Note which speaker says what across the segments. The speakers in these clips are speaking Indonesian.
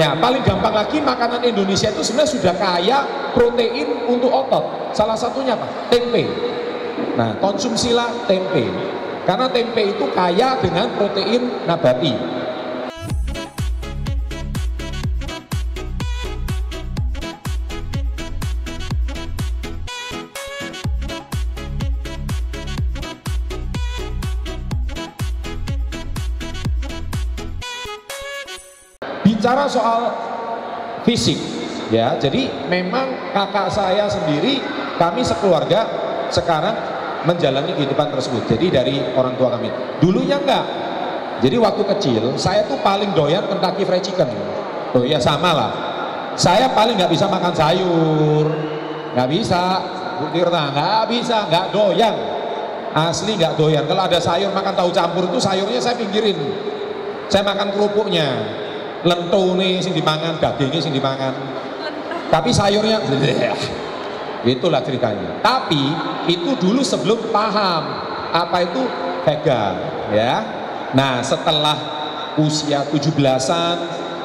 Speaker 1: Ya, paling gampang lagi makanan Indonesia itu sebenarnya sudah kaya protein untuk otot. Salah satunya apa? Tempe. Nah, konsumsilah tempe. Karena tempe itu kaya dengan protein nabati. Bicara soal fisik, ya, jadi memang kakak saya sendiri, kami sekeluarga sekarang menjalani kehidupan tersebut. Jadi dari orang tua kami. Dulunya enggak. Jadi waktu kecil, saya tuh paling doyan Kentucky Fried Chicken. Tuh ya sama lah. Saya paling nggak bisa makan sayur, nggak bisa. Bu nggak bisa, nggak doyan. Asli nggak doyan. Kalau ada sayur makan tahu campur itu sayurnya saya pinggirin. Saya makan kerupuknya, lentu nih sing dimangan, dagingnya sing dimangan. Tapi sayurnya, itulah ceritanya. Tapi itu dulu sebelum paham apa itu vegan, ya. Nah setelah usia 17-an,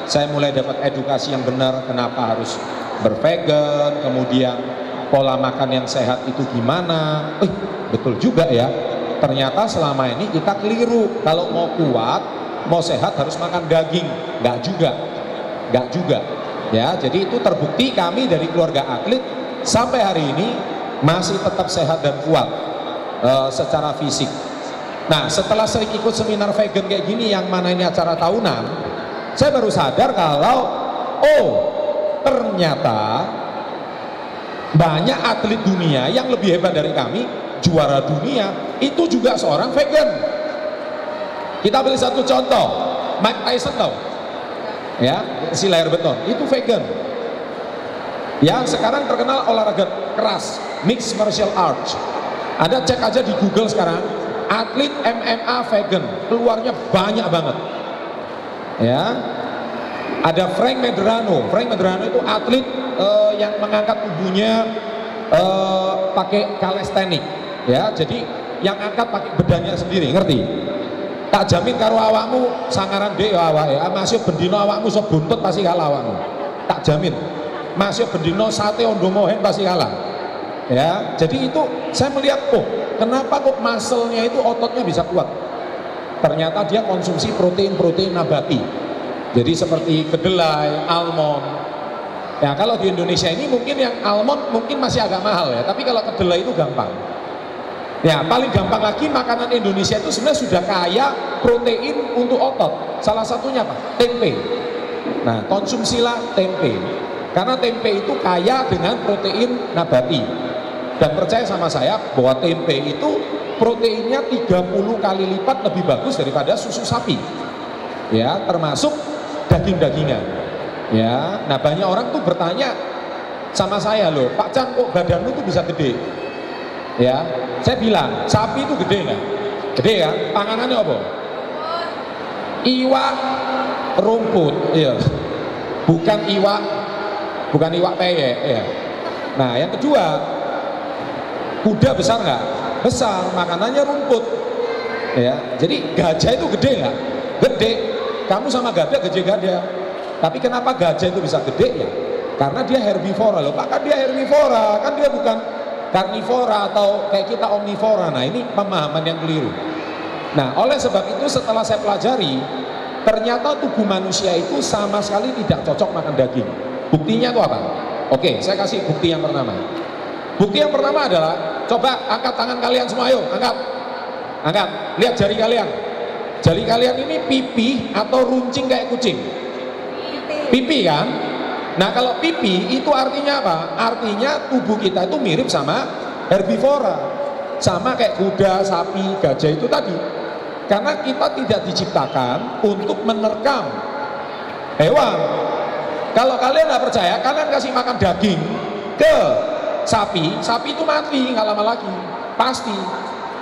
Speaker 1: saya mulai dapat edukasi yang benar kenapa harus bervegan, kemudian pola makan yang sehat itu gimana. Eh, betul juga ya. Ternyata selama ini kita keliru. Kalau mau kuat, mau sehat harus makan daging. Enggak juga. Enggak juga. Ya, jadi itu terbukti kami dari keluarga atlet sampai hari ini masih tetap sehat dan kuat uh, secara fisik. Nah, setelah sering ikut seminar vegan kayak gini yang mana ini acara tahunan, saya baru sadar kalau oh, ternyata banyak atlet dunia yang lebih hebat dari kami, juara dunia, itu juga seorang vegan. Kita ambil satu contoh, Mike Tyson tahu? Ya, si layar beton, itu vegan. Ya, sekarang terkenal olahraga keras, mixed martial arts. Ada cek aja di Google sekarang, atlet MMA vegan, keluarnya banyak banget. Ya, ada Frank Medrano. Frank Medrano itu atlet uh, yang mengangkat tubuhnya uh, pakai kalistenik. Ya, jadi yang angkat pakai bedannya sendiri, ngerti? Tak jamin karo awakmu sangaran dek ya awak ya. Masih bendino awakmu buntut pasti kalah awakmu. Tak jamin. Masih bendino sate ondo mohen pasti kalah. Ya, jadi itu saya melihat oh, kenapa kok muscle-nya itu ototnya bisa kuat? Ternyata dia konsumsi protein-protein nabati. Jadi seperti kedelai, almond. Ya kalau di Indonesia ini mungkin yang almond mungkin masih agak mahal ya, tapi kalau kedelai itu gampang. Ya paling gampang lagi makanan Indonesia itu sebenarnya sudah kaya protein untuk otot. Salah satunya apa? Tempe. Nah konsumsilah tempe. Karena tempe itu kaya dengan protein nabati. Dan percaya sama saya bahwa tempe itu proteinnya 30 kali lipat lebih bagus daripada susu sapi. Ya, termasuk daging-dagingan. Ya, nah banyak orang tuh bertanya sama saya loh, Pak Chan kok badanmu tuh bisa gede? Ya, saya bilang sapi itu gede nggak? Gede ya, panganannya apa? Iwak rumput, iya. Bukan iwak, bukan iwak peye, ya. Nah, yang kedua, kuda besar nggak? Besar, makanannya rumput. Ya, jadi gajah itu gede nggak? Gede. Kamu sama gajah gede gajah. Tapi kenapa gajah itu bisa gede ya? Karena dia herbivora loh. Maka dia herbivora, kan dia bukan karnivora atau kayak kita omnivora. Nah, ini pemahaman yang keliru. Nah, oleh sebab itu setelah saya pelajari, ternyata tubuh manusia itu sama sekali tidak cocok makan daging. Buktinya itu apa? Oke, saya kasih bukti yang pertama. Bukti yang pertama adalah, coba angkat tangan kalian semua, ayo, angkat. Angkat, lihat jari kalian. Jari kalian ini pipi atau runcing kayak kucing? Pipi kan? Nah kalau pipi itu artinya apa? Artinya tubuh kita itu mirip sama herbivora. Sama kayak kuda, sapi, gajah itu tadi. Karena kita tidak diciptakan untuk menerkam hewan. Kalau kalian nggak percaya, kalian kasih makan daging ke sapi, sapi itu mati nggak lama lagi, pasti.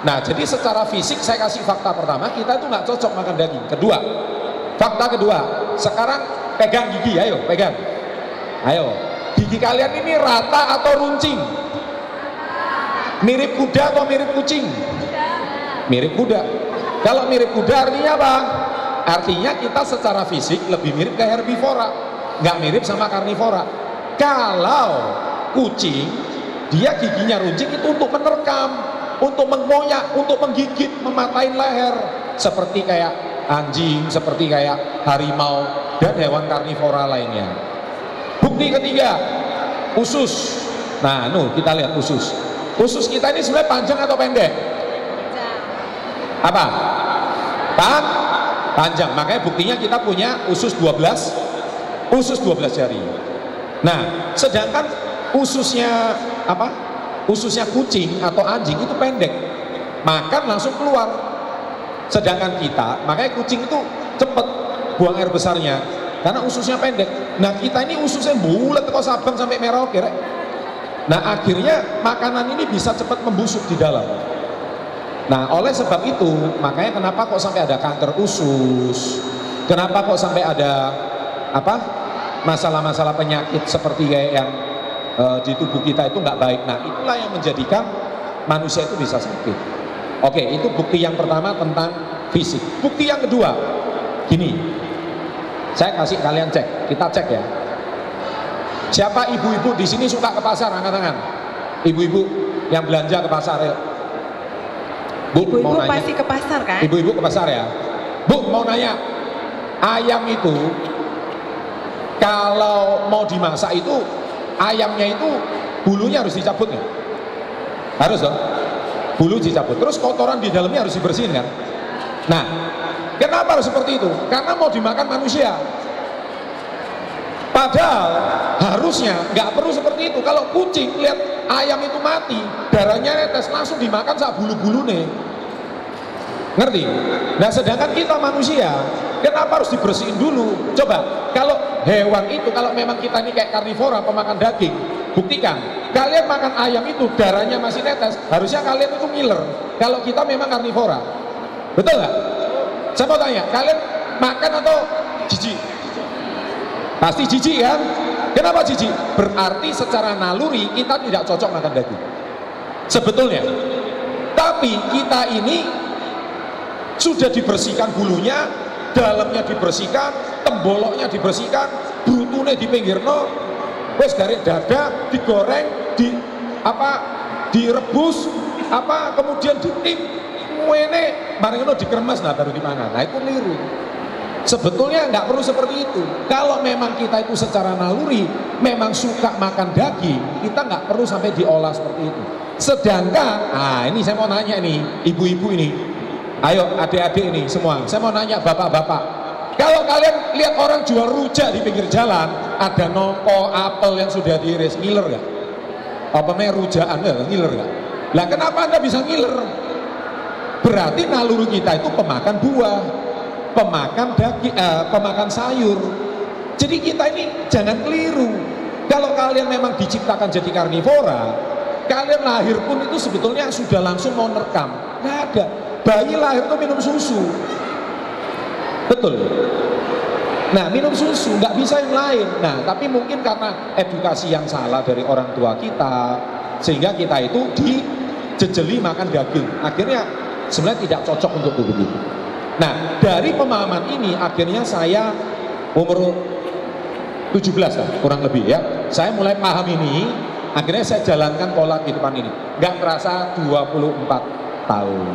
Speaker 1: Nah, jadi secara fisik saya kasih fakta pertama, kita itu nggak cocok makan daging. Kedua, fakta kedua, sekarang pegang gigi, ayo pegang. Ayo, gigi kalian ini rata atau runcing? Mirip kuda atau mirip kucing? Mirip kuda. Kalau mirip kuda artinya apa? Artinya kita secara fisik lebih mirip ke herbivora. nggak mirip sama karnivora. Kalau kucing, dia giginya runcing itu untuk menerkam, untuk mengoyak, untuk menggigit, mematahin leher. Seperti kayak anjing, seperti kayak harimau, dan hewan karnivora lainnya. Bukti ketiga, usus. Nah, nu kita lihat usus. Usus kita ini sebenarnya panjang atau pendek? Apa? Pan? Panjang. Makanya buktinya kita punya usus 12, usus 12 jari. Nah, sedangkan ususnya apa? Ususnya kucing atau anjing itu pendek. Makan langsung keluar. Sedangkan kita, makanya kucing itu cepet buang air besarnya karena ususnya pendek. Nah, kita ini ususnya bulat kok Sabang sampai Merauke. Rek. Nah, akhirnya makanan ini bisa cepat membusuk di dalam. Nah, oleh sebab itu, makanya kenapa kok sampai ada kanker usus? Kenapa kok sampai ada apa? Masalah-masalah penyakit seperti kayak yang e, di tubuh kita itu nggak baik. Nah, itulah yang menjadikan manusia itu bisa sakit. Oke, itu bukti yang pertama tentang fisik. Bukti yang kedua, gini. Saya kasih kalian cek, kita cek ya. Siapa ibu-ibu di sini suka ke pasar angkat tangan? Ibu-ibu yang belanja ke pasar ya.
Speaker 2: Ibu-ibu pasti ke pasar kan?
Speaker 1: Ibu-ibu ke pasar ya. Bu mau nanya, ayam itu kalau mau dimasak itu ayamnya itu bulunya harus dicabut nggak? Harus dong. Bulu dicabut. Terus kotoran di dalamnya harus dibersihin kan? Nah, kenapa harus seperti itu? Karena mau dimakan manusia. Padahal harusnya nggak perlu seperti itu. Kalau kucing lihat ayam itu mati, darahnya netes langsung dimakan saat bulu-bulu nih. Ngerti? Nah sedangkan kita manusia, kenapa harus dibersihin dulu? Coba, kalau hewan itu, kalau memang kita ini kayak karnivora, pemakan daging, buktikan. Kalian makan ayam itu, darahnya masih netes, harusnya kalian itu ngiler. Kalau kita memang karnivora. Betul nggak? Saya mau tanya, kalian makan atau jijik? Pasti jijik kan? Kenapa jijik? Berarti secara naluri kita tidak cocok makan daging. Sebetulnya. Tapi kita ini sudah dibersihkan bulunya, dalamnya dibersihkan, temboloknya dibersihkan, brutune di pinggir no, wes dari dada digoreng, di apa direbus, apa kemudian ditip, wene, bareng itu dikeremas nah baru dimakan. Nah itu niru. Sebetulnya nggak perlu seperti itu. Kalau memang kita itu secara naluri memang suka makan daging, kita nggak perlu sampai diolah seperti itu. Sedangkan, ah ini saya mau nanya nih, ibu-ibu ini, ayo adik-adik ini semua, saya mau nanya bapak-bapak. Kalau kalian lihat orang jual rujak di pinggir jalan, ada nongko, apel yang sudah diiris, ngiler nggak? Apa namanya rujak anda, ngiler nggak? Lah kenapa anda bisa ngiler? Berarti naluri kita itu pemakan buah pemakan daging, eh, pemakan sayur. Jadi kita ini jangan keliru. Kalau kalian memang diciptakan jadi karnivora, kalian lahir pun itu sebetulnya sudah langsung mau nerekam. Nggak ada. Bayi lahir tuh minum susu. Betul. Nah, minum susu nggak bisa yang lain. Nah, tapi mungkin karena edukasi yang salah dari orang tua kita, sehingga kita itu dijejeli makan daging. Akhirnya sebenarnya tidak cocok untuk tubuh kita. Nah, dari pemahaman ini akhirnya saya umur 17 lah, kurang lebih ya. Saya mulai paham ini, akhirnya saya jalankan pola kehidupan ini. Gak terasa 24 tahun.